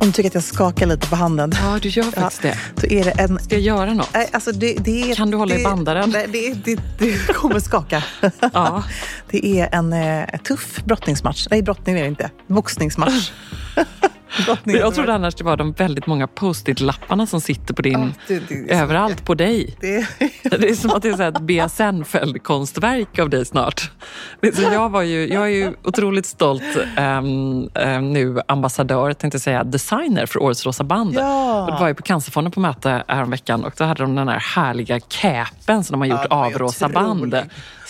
Om du tycker att jag skakar lite på handen. Ja, du gör faktiskt det. Så är det en... Ska jag göra något? Alltså det, det är, Kan du hålla i det, bandaren? Nej, det, det, det kommer skaka. Ja. Det är en eh, tuff brottningsmatch. Nej, brottning är det inte. Boxningsmatch. Jag det. trodde annars det var de väldigt många post-it-lapparna som sitter på din... Ja, det- det så överallt på dig. Det, Det är som att det är ett BSN-fältkonstverk av dig snart. Det Så jag, var ju, jag är ju otroligt stolt ehm, ehm, nu ambassadör, tänkte säga, designer för Årets Rosa Band. Ja. Och det var ju på Cancerfonden på möte häromveckan och då hade de den här härliga capen som de har gjort var av Rosa Band.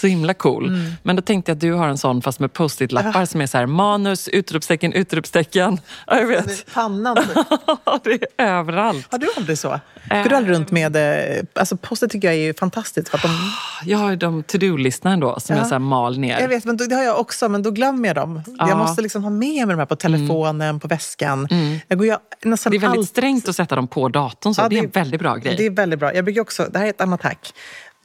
Så himla cool. Mm. Men då tänkte jag att du har en sån fast med post-it-lappar som är så här manus, utropstecken, utropstecken. Ja, jag vet. pannan. det är överallt. Har du aldrig så? Går du aldrig runt med... eh, Alltså poster tycker jag är fantastiskt. För att de, Jag har ju de to-do-listorna ändå som Ja. jag så mal ner. jag vet, men då, det har jag också, men då glömmer jag dem. Ja. Mm. Jag måste liksom ha med mig de här på telefonen, på väskan. Jag går nästan Det är väldigt allt- strängt att sätta dem på datorn. Så Ja, det är det- en väldigt bra grej. Det är väldigt bra. Jag brukar också, det här är ett annat hack.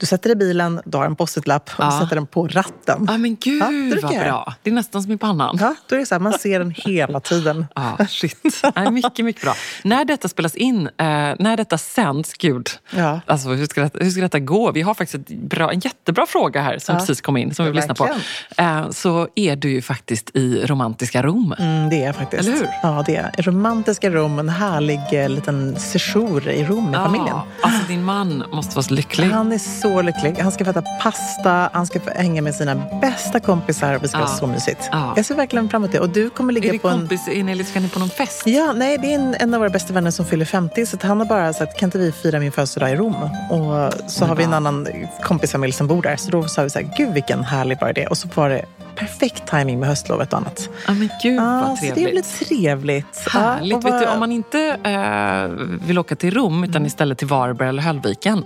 Du sätter i bilen, du har en post-it-lapp och Ja. du sätter den på ratten. Ja, men gud Ja, vad bra. Det är nästan som i pannan. Ja, då är det så här, man ser den hela tiden. Ja, shit. Nej, mycket, mycket bra. När detta spelas in, eh, när detta sänds, gud, Ja. alltså, hur, ska detta, hur ska detta gå? Vi har faktiskt bra, en jättebra fråga här som Ja. precis kom in, som vi vill lyssna på. Eh, så är du ju faktiskt i romantiska Rom. Mm, det är jag faktiskt. Eller hur? Ja, det är. Romantiska Rom, en härlig eh, liten sejour i Rom med familjen. Ja, alltså din man måste vara så lycklig. Han är så lycklig. Han ska få äta pasta, han ska få hänga med sina bästa kompisar och vi ska Ja. ha så mysigt. Ja. Jag ser verkligen fram emot det. Och du kommer ligga Är det på en... kompis, är ni, ska ni på någon fest? Ja, nej, det är en, en av våra bästa vänner som fyller 50 så han har bara sagt kan inte vi fira min födelsedag i Rom? Och så har vi en annan kompisfamilj som bor där. Så då sa vi så här, gud vilken härlig bra idé. Och så var det perfekt timing med höstlovet och annat. Ja, men gud vad så det trevligt. blir trevligt. Härligt. Ja, och Vet du, om man inte eh, vill åka till Rom utan istället till Varberg eller Höllviken.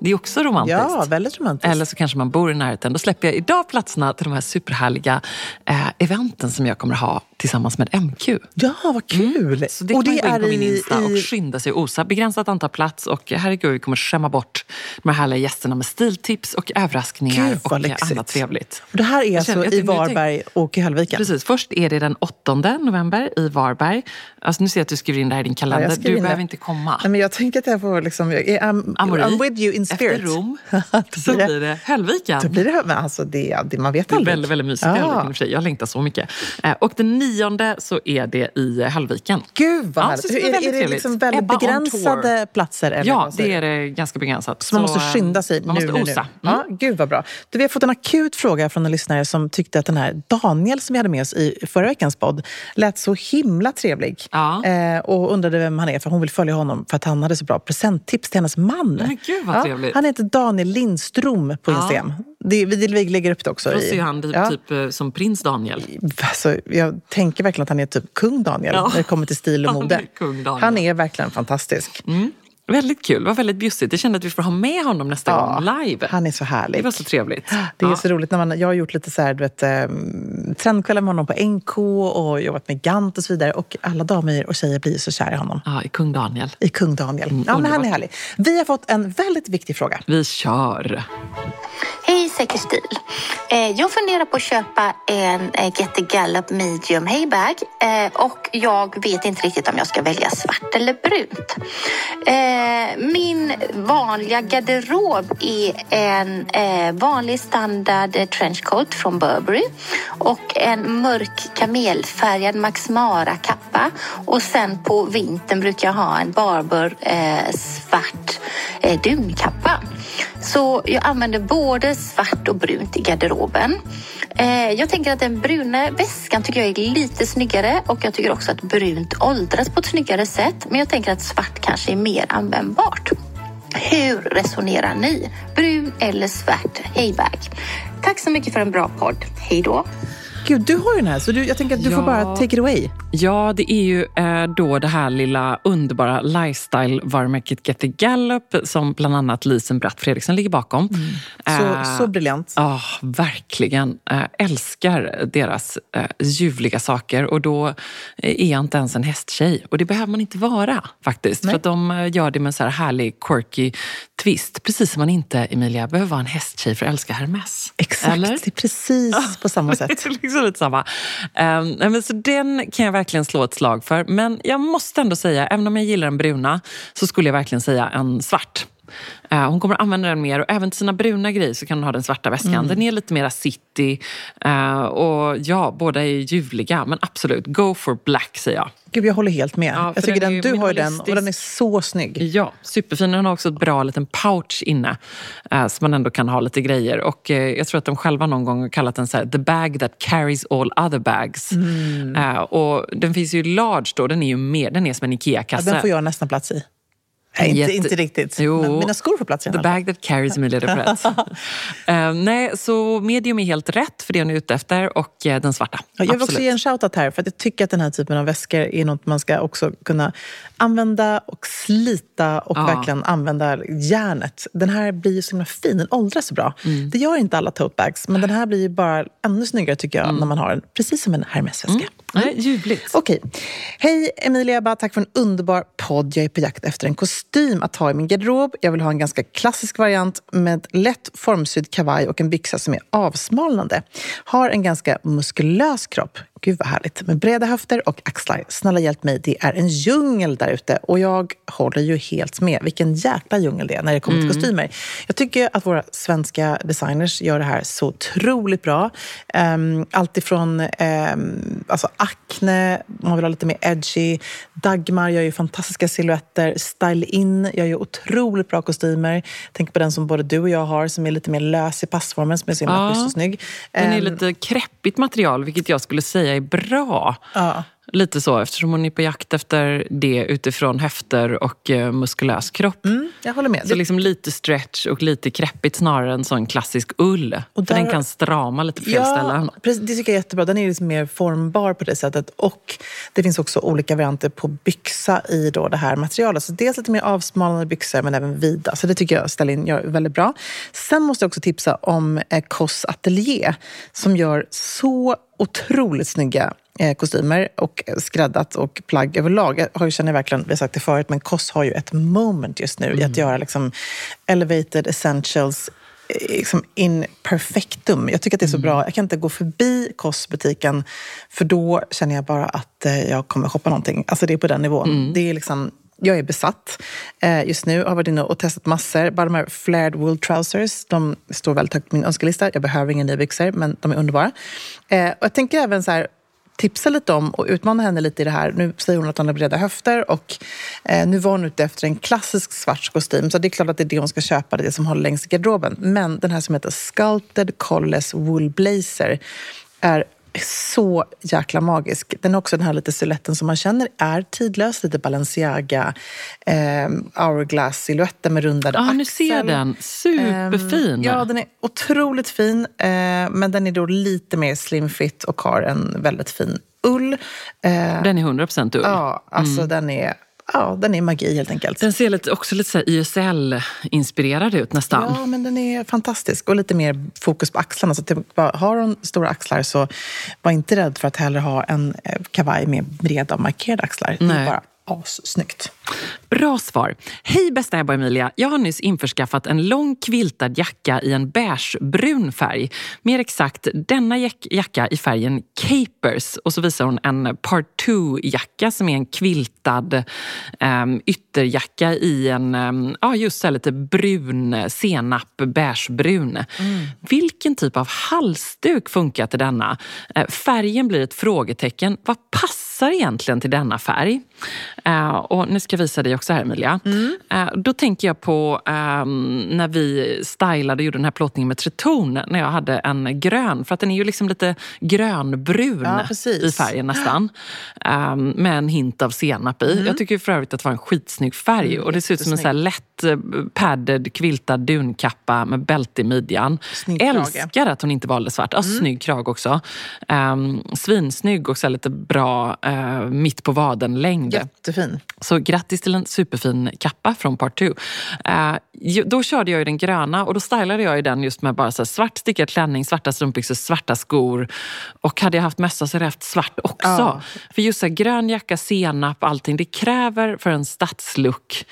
Det är också romantiskt. Ja, väldigt romantiskt. Eller så kanske man bor i närheten. Då släpper jag idag platserna till de här superhärliga eh, eventen som jag kommer ha tillsammans med MQ. Ja, vad kul! Mm. Så det och kan det man gå in på min i, Insta och i, skynda sig och osa. Begränsat antal plats och herregud, vi kommer skämma bort de här härliga gästerna med stiltips och överraskningar Gud, och lyxigt. annat trevligt. och det här är alltså i Varberg och i Höllviken. Precis, först är det den 8 november i Varberg. Alltså, nu ser jag att du skriver in det här i din Ja, kalender. skriver du behöver inte komma. Nej, men jag tänker att jag får liksom... I'm, Amori. I'm with you in spirit. Efter Rom så blir det- Höllviken. Då blir det, men alltså det, det, man vet Det är aldrig. väldigt, väldigt mysigt Ja. Höllviken i och sig. Jag längtar så mycket. Eh, Och den nionde så är det i Höllviken. Gud vad Ja, så är, bli är det liksom väldigt Ebba begränsade platser? Eller Ja, det är det ganska begränsat. Så man måste skynda sig Man nu, måste nu, nu. osa. Mm. Ja, gud vad bra. Du, vi har fått en akut fråga från en lyssnare som tyckte att den här Daniel som vi hade med oss i förra veckans podd lät så himla trevlig. Ja. Eh, och undrade vem han är, för hon vill följa honom för att han hade så bra presenttips till hennes man. Men gud, vad trevligt. Han heter Daniel Lindström på Ja. Instagram. Det, vi, vi lägger upp det också. Då ser han typ, Ja. eh, som prins Daniel. Alltså, jag tänker verkligen att han är typ kung Daniel Ja. när det kommer till stil och Han mode. är kung Daniel. Han är verkligen fantastisk. Mm. Väldigt kul, det var väldigt bjussigt. Jag kände att vi får ha med honom nästa Ja, gång live. Han är så härlig. Det var så trevligt. Det är Ja. så roligt. när man, Jag har gjort lite så här, du vet, eh, trendkvällar med honom på NK och jobbat med Gant och så vidare. Och alla damer och tjejer blir så kära i honom. Ja, i kung Daniel. I kung Daniel. ja, men han är härlig. Vi har fått en väldigt viktig fråga. Vi kör. Hej Säker stil. Eh, jag funderar på att köpa en eh, Get the Gallup medium haybag eh, och jag vet inte riktigt om jag ska välja svart eller brunt. Eh, min vanliga garderob är en eh, vanlig standard trenchcoat från Burberry och en mörk kamelfärgad Max Mara kappa och sen på vintern brukar jag ha en Barber eh, svart eh, dunkappa. Så jag använder både svart och brunt i garderoben. Eh, jag tänker att den bruna väskan tycker jag är lite snyggare och jag tycker också att brunt åldras på ett snyggare sätt. Men jag tänker att svart kanske är mer användbart. Hur resonerar ni? Brun eller svart heybag? Tack så mycket för en bra podd. Hej då! Gud, du har ju den här, så du, jag tänker att du Ja. får bara take it away. Ja, det är ju eh, då det här lilla underbara lifestyle-varumärket Get the Gallup som bland annat Lisen Bratt Fredriksson ligger bakom. Så, Eh, så briljant. Ja, verkligen. Äh, älskar deras äh, ljuvliga saker. Och då eh, är jag inte ens en hästtjej. Och det behöver man inte vara faktiskt. Nej. För att de eh, gör det med en så här härlig, quirky twist. Precis som man inte, Emilia, behöver vara en hästtjej för att älska Hermes. Exakt, Eller? det är precis på samma sätt. Liksom lite samma. Um, men så den kan jag verkligen slå ett slag för. Men jag måste ändå säga, även om jag gillar den bruna, så skulle jag verkligen säga en svart. Eh, hon kommer använda den mer och även till sina bruna grejer så kan hon ha den svarta väskan. Mm. Den är lite mera city eh, och ja, båda är ljuvliga. Men absolut, go for black säger jag. Gud, jag håller helt med. Ja, jag tycker den den, du har den och den är så snygg. Ja, superfin. Den har också ett bra liten pouch inne eh, så man ändå kan ha lite grejer. Och eh, jag tror att de själva någon gång har kallat den så här, the bag that carries all other bags. Mm. Eh, och den finns ju large då, den är ju mer, den är som en Ja, IKEA-kasse. den får jag nästan plats i. Nej, inte, inte riktigt. Jo. Men mina skor får plats i The bag that carries Emilia Deprez. uh, nej, så medium är helt rätt för det hon är ute efter och eh, den svarta. Ja, jag vill också Absolut. ge en shoutout här, för att jag tycker att den här typen av väskor är något man ska också kunna använda och slita och Ja. verkligen använda järnet. Den här blir ju så himla fin, den åldras så bra. Mm. Det gör inte alla tote bags, men den här blir ju bara ännu snyggare tycker jag när man har den. Precis som en Hermes-väska. Nej, ljuvligt. Okej. Hej Emilia Ebba, tack för en underbar podd. Jag är på jakt efter en kostym att ha i min garderob. Jag vill ha en ganska klassisk variant med lätt formsydd kavaj och en byxa som är avsmalnande. Har en ganska muskulös kropp. Gud vad härligt. Med breda höfter och axlar. Snälla hjälp mig, det är en djungel där ute. Och jag håller ju helt med. Vilken jäkla djungel det är när det kommer till kostymer. Jag tycker att våra svenska designers gör det här så otroligt bra. Um, Alltifrån um, alltså Acne, man vill ha lite mer edgy. Dagmar gör ju fantastiska silhuetter. Style In gör ju otroligt bra kostymer. Tänk på den som både du och jag har som är lite mer lös i passformen som är så himla Ja. schysst och snygg. Den är Ehm, lite kreppigt material, vilket jag skulle säga är bra. Ja. Lite så, eftersom hon är på jakt efter det utifrån höfter och eh, muskulös kropp. mm, jag håller med. Så liksom lite stretch och lite kreppigt snarare än sån klassisk ull. Och För den där- kan strama lite på fel ställen. precis, det tycker jag är jättebra. Den är liksom mer formbar på det sättet. Och det finns också olika varianter på byxa i då det här materialet. Så dels lite mer avsmalnande byxor men även vida. Så det tycker jag Stelin gör väldigt bra. Sen måste jag också tipsa om eh, Koss Atelier som gör så otroligt snygga kostymer och skräddat och plagg överlag. Jag känner verkligen, vi har sagt det förut, men Koss har ju ett moment just nu i att göra liksom elevated essentials eh, liksom in perfectum. Jag tycker att det är så bra. Jag kan inte gå förbi Koss-butiken för då känner jag bara att eh, jag kommer shoppa någonting. Alltså det är på den nivån. Det är liksom, jag är besatt eh, just nu. har varit inne och testat massor. Bara de här flared wool trousers, de står väldigt högt på min önskelista. Jag behöver inga nya byxor, men de är underbara. Eh, och jag tänker även så här, tipsa lite om och utmana henne lite i det här. Nu säger hon att hon har breda höfter och eh, nu var hon ute efter en klassisk svart kostym. Så det är klart att det är det hon ska köpa, det det som håller längst i garderoben. Men den här som heter Sculpted Colles Wool Blazer är så jäkla magisk. Den har också den här lite siluetten som man känner är tidlös. Lite Balenciaga, eh, hourglass-siluetten med rundade Ja, axlar. nu ser jag den. Superfin. Ehm, ja, den är otroligt fin. Eh, men den är då lite mer slim fit och har en väldigt fin ull. Eh, Den är 100% ull. ja, alltså den är... Ja, den är magi helt enkelt. Den ser lite, också lite ISL-inspirerad ut nästan. Ja, men den är fantastisk. Och lite mer fokus på axlarna. Så typ, har hon stora axlar så var inte rädd för att heller ha en eh, kavaj med breda markerade axlar. Det är Nej. bara assnyggt. Bra svar. Hej bästa Ebba och Emilia. Jag har nyss införskaffat en lång kviltad jacka i en beigebrun färg. Mer exakt denna jack- jacka i färgen Capers. Och så visar hon en Part 2-jacka som är en kviltad um, ytterjacka i en, um, ja just här lite brun, senap, beigebrun. Vilken typ av halsduk funkar till denna? Eh, färgen blir ett frågetecken. Vad passar egentligen till denna färg? Eh, och nu ska visa dig också här Emilia. Mm. Uh, då tänker jag på um, när vi stylade och gjorde den här plåtningen med Treton när jag hade en grön. För att den är ju liksom lite grönbrun ja, i färgen nästan. Um, med en hint av senap i. Mm. Jag tycker för övrigt att det var en skitsnygg färg. Mm, och det ser ut som en så lätt uh, padded quiltad dunkappa med bälte i midjan. Snygg Älskar att hon inte valde svart. Ja, mm. Snygg krag också. Um, svinsnygg och så lite bra uh, mitt på vaden-längd. Jättefin. Så grattis till en superfin kappa från Part 2. Uh, då körde jag ju den gröna och då stylade jag ju den just med bara så svart stickad klänning, svarta strumpbyxor, svarta skor. Och hade jag haft mössa så hade jag haft svart också. Ja. För just så här, grön jacka, senap, allting. Det kräver för en stadslook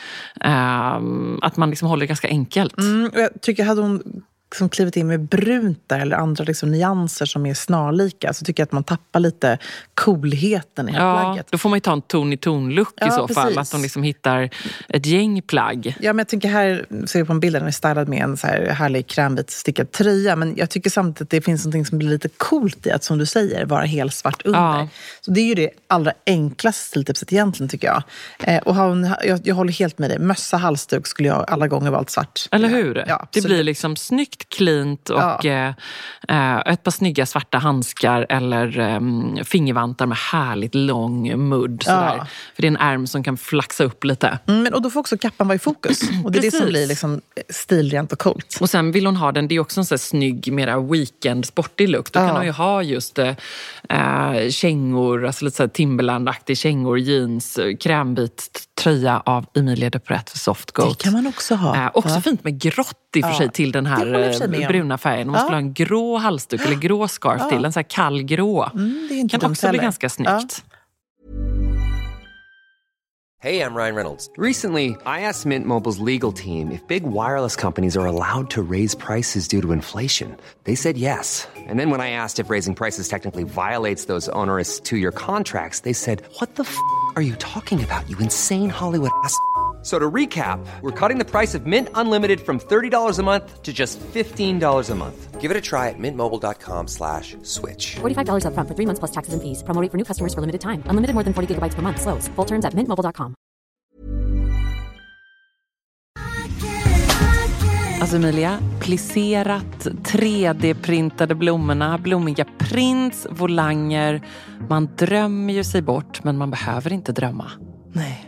uh, att man liksom håller det ganska enkelt. Mm, jag tycker hade hon liksom klivit in med brunt där eller andra liksom nyanser som är snarlika så tycker jag att man tappar lite coolheten i ja, plagget. Då får man ju ta en ton i ton-look ja, i så precis. fall. Att de liksom hittar ett gäng plagg. Ja, men jag tycker här, ser vi på en bild, den är stylad med en så här härlig krämvit stickad tröja. Men jag tycker samtidigt att det finns något som blir lite coolt i att, som du säger, vara helt svart under. Ja. Så det är ju det allra enklaste stiltipset egentligen tycker jag. Eh, och ha jag, jag håller helt med dig. Mössa, halsduk skulle jag alla gånger valt svart. Eller hur? Ja, det blir liksom snyggt snyggt, cleant och ja. eh, eh ett par snygga svarta handskar eller eh, fingervantar med härligt lång mudd. Ja. För det är en ärm som kan flaxa upp lite. Mm, men, och då får också kappan vara i fokus. Och det är det som blir liksom stilrent och coolt. Och sen vill hon ha den, det är också en sån snygg, mera weekend sportig look. Då ja. kan hon ju ha just eh, eh kängor, alltså lite Timberland-aktig kängor, jeans, krämvit tröja av Emilia de Pret för Soft Goat. Det kan man också ha. Eh, också ja. fint med grått i och för sig till den här eh, bruna färgen. Om man skulle ha en grå halsduk eller grå scarf till, en sån här kallgrå. Mm, det är inte kan också heller. bli ganska snyggt. Hej, jag Ryan Reynolds. Recently, I asked Mint Mobiles legal team if big wireless companies are allowed to raise prices due to inflation. They said yes. And then when I asked if raising prices technically violates those onerous two-year contracts, they said, what the f*** are you talking about, you insane Hollywood ass?" So to recap, we're cutting the price of Mint Unlimited from $30 a month to just $15 a month. Give it a try at mintmobile.com slash switch. $45 up front for three months plus taxes and fees. Promo for new customers for limited time. Unlimited more than 40 gigabytes per month. Slows. Full terms at mintmobile.com. Alltså Emilia, plisserat, 3D-printade blommorna, blommiga prints, volanger. Man drömmer ju sig bort, men man behöver inte drömma. Nej.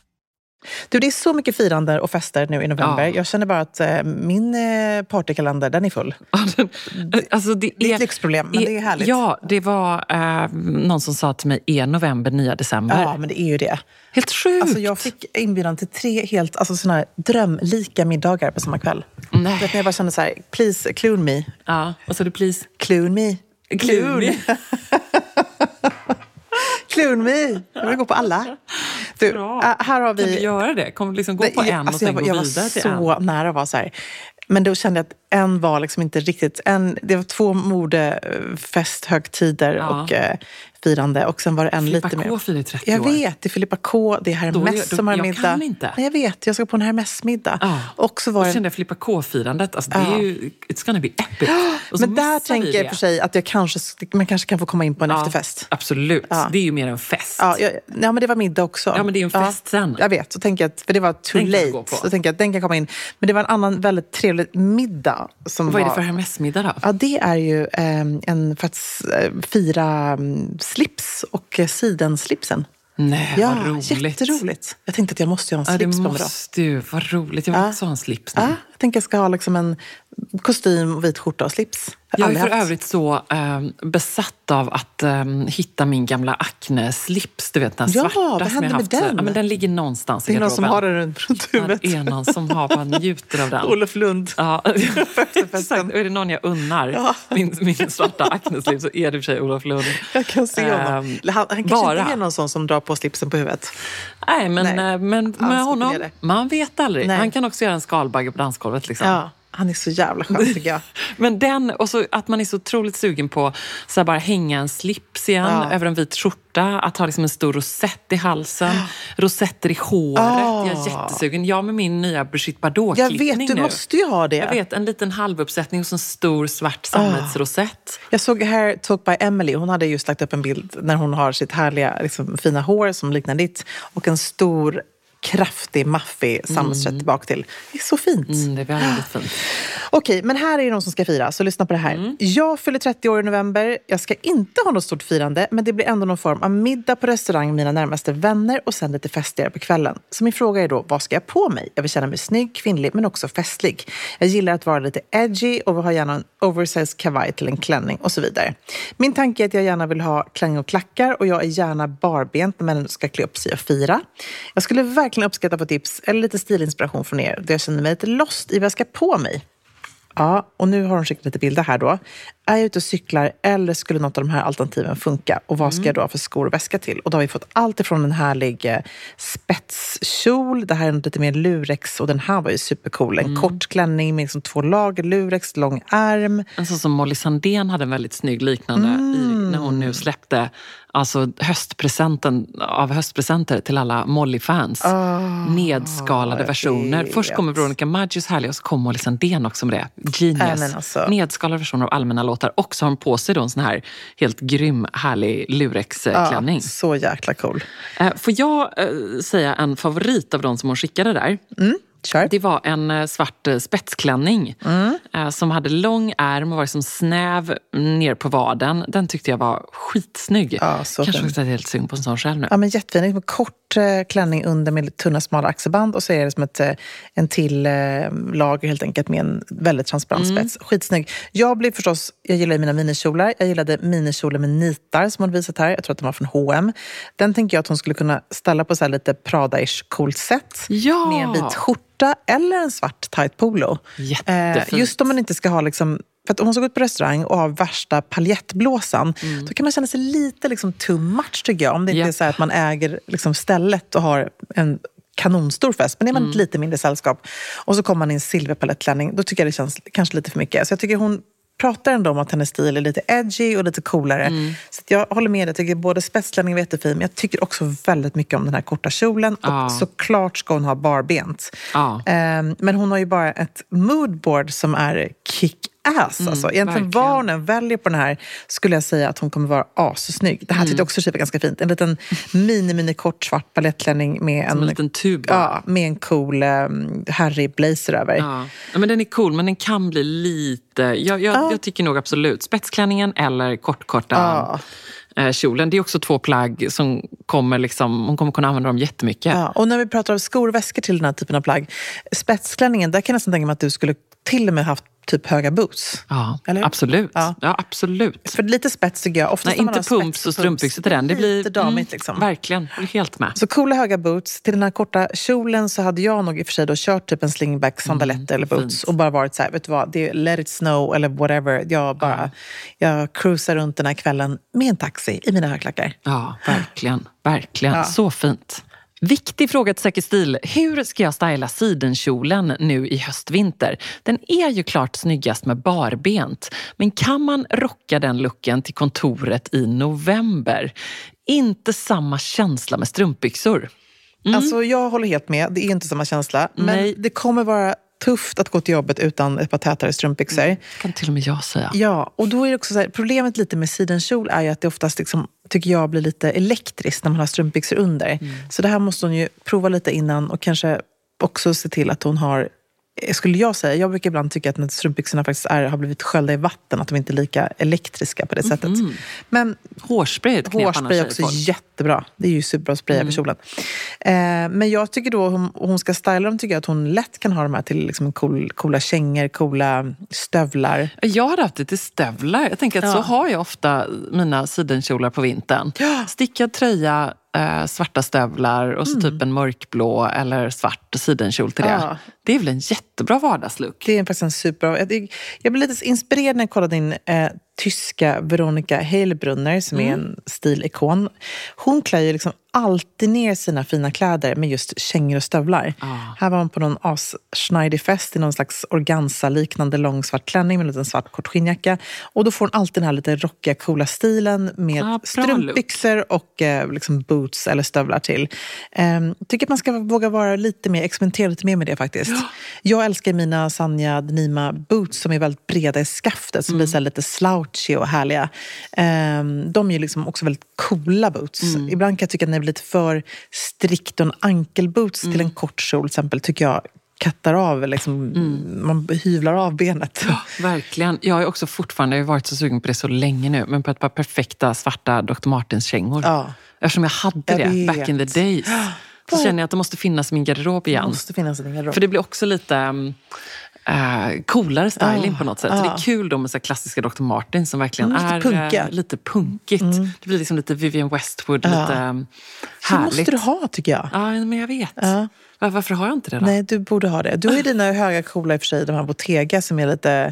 Du, det är så mycket firande och fester nu i november. Ja. Jag känner bara att eh, min eh, partykalender, den är full. alltså det, det är ett lyxproblem, men är, det är härligt. Ja, det var eh, någon som sa till mig, är november nya december? Ja, men det är ju det. Helt sjukt! Alltså, jag fick inbjudan till tre helt alltså, såna här drömlika middagar på samma kväll. Nej. Vet, jag bara kände så här, please clune me. Ja, och så du please? Clune me. Clooney. Clune me! Jag vill gå på alla. Du, Bra. äh, här har vi... Kan du göra det? Kommer liksom gå på en och alltså, sen jag, var- gå jag var vidare till så en? nära att vara så här. Men då kände jag att en var liksom inte riktigt... En, det var två modefesthögtider Ja. och eh, firande. Och sen var det en Filippa lite mer... K firar 30 Jag år. vet, det är Filippa K, det är Hermes jag- som har en jag middag. kan inte. Nej, jag vet, jag ska på en Hermes-middag. Ja. Och så var Och det... kände jag Filippa K-firandet. Alltså, det är ju, it's gonna be epic. Men där tänker jag för sig att jag kanske, man kanske kan få komma in på en Ja, efterfest. Absolut. Det är ju mer en fest. Ja, jag, ja, men det var middag också. Ja, men det är en fest sen. Jag vet, så tänker jag att, för det var too Den jag late. Så tänker jag att den kan komma in. Men det var en annan väldigt trevlig middag. Som Vad är det var, för Hermes-middag då? Ja, det är ju ehm, en för att eh, fira mm, slips och eh, sidenslipsen. Nej, Ja, vad roligt. jätteroligt. Jag tänkte att jag måste ha en Ja, det slips på mig måste ju. Vad roligt. Jag vill Ja. också ha en slips nu. Ja, jag tänker jag ska ha liksom en kostym, vit skjorta och slips. Jag är för övrigt så ehm, besatt av att ehm, hitta min gamla Acne-slips. Du vet den Ja, svarta som jag haft. den? Ja, men den ligger någonstans Det i är någon som garderoben. har den runt, huvudet. Det är någon som har, bara njuter av den. Olof Lund. Ja, exakt. Och är det någon jag unnar Ja. min, min svarta Acne-slips så är det i för sig Olof Lund. Jag kan se honom. Eller han, han kanske bara. inte är någon sån som drar på slipsen på huvudet. Nej, men, Nej. eh, men med honom, det. man vet aldrig. Nej. Han kan också göra en skalbagge på dansgolvet. Liksom. Ja, han är så jävla skön tycker jag. Men den, och så att man är så otroligt sugen på så bara hänga en slips igen Ja. över en vit skjorta, att ha liksom en stor rosett i halsen, rosetter i håret. Ah. Jag är jättesugen. Jag med min nya Brigitte Jag Bardot-klippning vet, du nu. måste ju ha det. Jag vet, en liten halvuppsättning och så en stor svart sammetsrosett. Jag såg Hair Talk by Emily. Hon hade just lagt upp en bild när hon har sitt härliga liksom, fina hår som liknar ditt och en stor kraftig, maffig sammetsrätt tillbaka till. Det är så fint. Mm, det är väldigt fint. Okej, men här är någon som ska fira, så lyssna på det här. Mm. Jag fyller 30 år i november. Jag ska inte ha något stort firande, men det blir ändå någon form av middag på restaurang med mina närmaste vänner och sen lite festigare på kvällen. Så min fråga är då, vad ska jag på mig? Jag vill känna mig snygg, kvinnlig, men också festlig. Jag gillar att vara lite edgy och har gärna en oversized kavaj till en klänning och så vidare. Min tanke är att jag gärna vill ha klänning och klackar och jag är gärna barbent när männen ska klä upp sig och fira. Jag skulle verkligen uppskatta att få tips eller lite stilinspiration från er då jag känner mig lite lost i vad jag ska på mig. Ja, och nu har de skickat lite bilder här då. Är jag ute och cyklar eller skulle något av de här alternativen funka? Och vad ska jag då ha för skor och väska till? Och då har vi fått allt ifrån en härlig eh, spetskjol, det här är lite mer lurex och den här var ju supercool. En kort klänning med liksom två lager lurex, lång ärm. En sån som Molly Sandén hade en väldigt snygg liknande i, när hon nu släppte alltså höstpresenten av höstpresenter till alla Molly-fans. Nedskalade jag versioner. vet. Först kommer Veronica Maggios härliga och så kommer Molly Sandén också med det. Genius. Men alltså. Nedskalade versioner av allmänna låtar. Och så har hon på sig då en sån här helt grym, härlig lurex-klänning. Ja, så jäkla cool. Eh, Får jag eh, säga en favorit av de som hon skickade där? Kör. Det var en eh, svart eh, spetsklänning Mm. eh, som hade lång ärm och var liksom snäv ner på vaden. Den tyckte jag var skitsnygg. Ja, så Kanske också att jag är helt sugen på en sån själv nu. Ja, men jättefin. Med kort klänning under med tunna smala axelband och så är det som ett, en till lager helt enkelt med en väldigt transparent Mm. spets. Skitsnygg. Jag blir förstås, jag gillar mina minikjolar. Jag gillade minikjolen med nitar som hon visat här. Jag tror att den var från H&M. Den tänker jag att hon skulle kunna ställa på så lite Prada-ish coolt sätt. Ja! Med en vit skjorta eller en svart tight polo. Jättefint. just om man inte ska ha liksom för att om hon ska gå ut på restaurang och har värsta paljettblåsan, Mm. då kan man känna sig lite liksom too much tycker jag. Om det inte är Japp. så att man äger liksom stället och har en kanonstor fest, men är Mm. man ett lite mindre sällskap och så kommer man i en silverpalettklänning, då tycker jag det känns kanske lite för mycket. Så jag tycker hon pratar ändå om att hennes stil är lite edgy och lite coolare. Mm. Så jag håller med dig, jag tycker både spetsklänningen var jättefin, men jag tycker också väldigt mycket om den här korta kjolen. Ja. Och såklart ska hon ha barbent. Ja. Ehm, men hon har ju bara ett moodboard som är kick-ass. alltså. Egentligen verkligen. vad hon än väljer på den här skulle jag säga att hon kommer vara assnygg. Det här tyckte jag också var ganska fint. En liten mini-mini kort svart balettklänning med Som en, en liten tub ja, med en cool um, Harry-blazer över. Ja. Ja, men den är cool, men den kan bli lite... Jag, jag, jag tycker nog absolut spetsklänningen eller kortkorta Ja. eh, kjolen. Det är också två plagg som kommer liksom, hon kommer kunna använda dem jättemycket. Ja, och när vi pratar om skor och väskor till den här typen av plagg. Spetsklänningen, där kan jag nästan tänka mig att du skulle till och med haft typ höga boots. Ja, absolut. Ja. Ja. absolut. För lite spets tycker jag. Oftast Nej, inte pumps och strumpbyxor till den. Det blir lite damigt mm, liksom. Verkligen, jag är helt med. Så coola höga boots. Till den här korta kjolen så hade jag nog i och för sig då kört typ en slingback, sandaletter eller boots fint. och bara varit så här, vet du vad, det är let it snow eller whatever. Jag bara, jag cruisar runt den här kvällen med en taxi i mina högklackar. Ja, verkligen. Verkligen. Ja. Så fint. Viktig fråga till Säker stil. Hur ska jag styla sidenkjolen nu i höstvinter? Den är ju klart snyggast med barbent. Men kan man rocka den looken till kontoret i november? Inte samma känsla med strumpbyxor. Alltså jag håller helt med, det är inte samma känsla. Men Nej. det kommer vara tufft att gå till jobbet utan ett par tätare strumpbyxor. kan till och med jag säga. Ja, och då är också så här, problemet lite med sidenkjol är ju att det oftast, liksom, tycker jag, blir lite elektriskt när man har strumpbyxor under. Så det här måste hon ju prova lite innan och kanske också se till att hon har skulle jag säga, jag brukar ibland tycka att när strumpbyxorna faktiskt är, har blivit sköljda i vatten, att de inte är lika elektriska på det sättet. Men Hårspray är Hårspray är också folk. jättebra. Det är ju superbra att spraya över kjolen. Eh, men jag tycker då, om hon ska styla dem, tycker jag att hon lätt kan ha de här till liksom cool, coola kängor, coola stövlar. Jag har haft det till stövlar. Jag tänker att så har jag ofta mina sidenkjolar på vintern. Stickad tröja, eh, svarta stövlar och så typ en mörkblå eller svart sidenkjol till det. Ja. Det är väl en jättebra vardagslook? Det är faktiskt en superbra... Jag, jag blev lite inspirerad när jag kollade in eh, tyska Veronica Heilbrunner som är en stilikon. Hon klär ju liksom alltid ner sina fina kläder med just kängor och stövlar. Här var hon på någon asschneidig fest i någon slags organza-liknande lång svart klänning med en liten svart kort skinnjacka. Och då får hon alltid den här lite rockiga, coola stilen med Ah, strumpbyxor och eh, liksom boots eller stövlar till. Um, tycker att man ska våga vara lite mer, experimentera lite mer med det faktiskt. Jag älskar mina Sanja Denima boots som är väldigt breda i skaftet, som blir så här slouchy och härliga. Um, de är liksom också väldigt coola boots. Ibland kan jag tycka att när det blir lite för strikt och en ankelboots till en kort kjol till exempel, tycker jag kattar av, liksom, man hyvlar av benet. Verkligen. Jag har också fortfarande jag har varit så sugen på det så länge nu, men på ett par perfekta svarta Dr. Martens-kängor. Ja. Eftersom jag hade Jag det back vet. in the days. Så känner jag att det måste finnas i min garderob Det igen. måste finnas i din garderob. För det blir också lite uh, coolare styling Ah, på något sätt. Så det är kul då med så klassiska Dr. Martens som verkligen Mm, lite är punkiga. eh, lite punkigt. Det blir liksom lite Vivienne Westwood, Ja. lite Så härligt. måste du ha tycker jag. Ja, men jag vet. Var, varför har jag inte det då? Nej, du borde ha det. Du har ju dina höga coola i och för sig, de här Bottega som är lite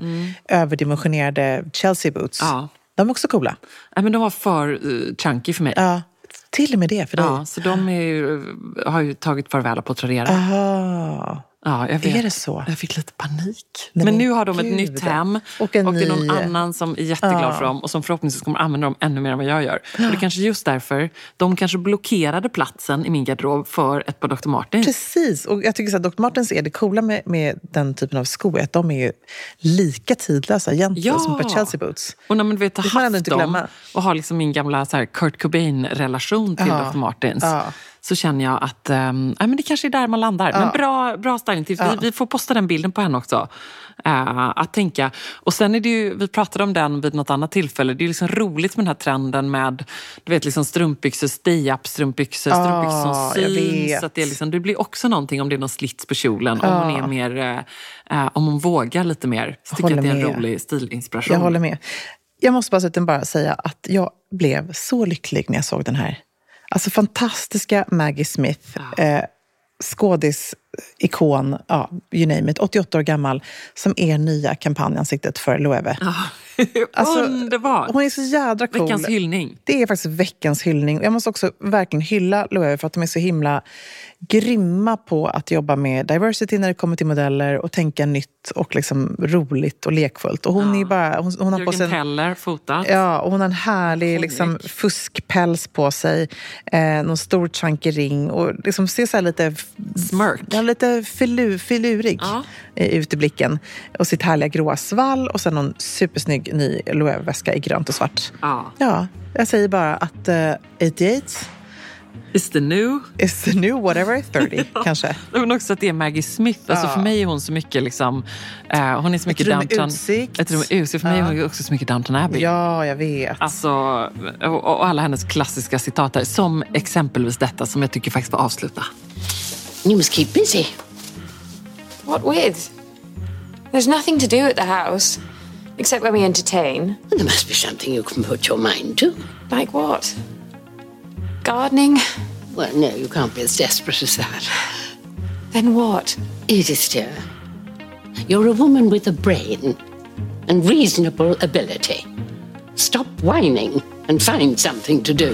överdimensionerade Chelsea boots. Ja. De är också coola. Nej, men de var för uh, chunky för mig. Ja, till och med det för dig. Ja, så de ju, har ju tagit farväl på Tradera. Aha. Ja, jag vet. Är det så? Jag fick lite panik. Nej, men nu har de ett gud. nytt hem Och en det är någon ny- annan som är jätteglad Ja. för dem och som förhoppningsvis kommer använda dem ännu mer än vad jag gör. Och det är kanske just därför de kanske blockerade platsen i min garderob för ett par Dr. Martens. Precis, och jag tycker så att Dr. Martens är det coola med, med den typen av skor, är att de är ju lika tidlösa egentligen Ja. som ett par Chelsea boots. Och när man vet har haft dem och har liksom min gamla så här, Kurt Cobain-relation till Ja. Dr. Martens Ja. Så känner jag att nej, men det kanske är där man landar. Men bra, bra stylingtips. Vi, vi får posta den bilden på henne också. Eh, att tänka. Och sen är det ju, vi pratade om den vid något annat tillfälle, det är liksom roligt med den här trenden med du vet, liksom strumpbyxor, stay-up strumpbyxor, strumpbyxor som Ah, syns. att det, är liksom, det blir också någonting om det är någon slits på kjolen, om hon är mer, eh, eh, om hon vågar lite mer. Så tycker jag att det är en med. rolig stilinspiration. Jag håller med. Jag måste bara säga att jag blev så lycklig när jag såg den här. Alltså fantastiska Maggie Smith, eh, skådis, ikon, ja, you name it, 88 år gammal, som är nya kampanjansiktet för Loewe. Alltså, Underbart! Hon är så jädra cool. Veckans hyllning. Det är faktiskt veckans hyllning. Jag måste också verkligen hylla Loewe för att de är så himla grymma på att jobba med diversity när det kommer till modeller och tänka nytt och liksom roligt och lekfullt. Och hon, är bara, hon, hon har på sig en, Teller fotat. Ja, och hon har en härlig liksom, fuskpäls på sig. Eh, någon stor chunky ring och liksom ser så här lite... Smirk. Ja, lite filu, filurig Ja. eh, ut i blicken. Och sitt härliga gråa svall och sen någon supersnygg ny Loewe-väska i grönt och svart. Ja. Ja, jag säger bara att uh, 88 Is the new. is the new whatever 30 kanske. Men också att det är Maggie Smith. Alltså Ja. för mig är hon så mycket liksom... eh, hon är så mycket downtown... utsikt. Ett rum med utsikt. För mig är hon också så mycket Downton Abbey. Ja, jag vet. Alltså, och, och alla hennes klassiska citat. Som exempelvis detta som jag tycker faktiskt var avsluta. You must keep busy. What with? There's nothing to do at the house, except when we entertain. There must be something you can put your mind to. Like what? Gardening? Well, no, you can't be as desperate as that. Then what? Edith, dear, you're a woman with a brain and reasonable ability. Stop whining and find something to do.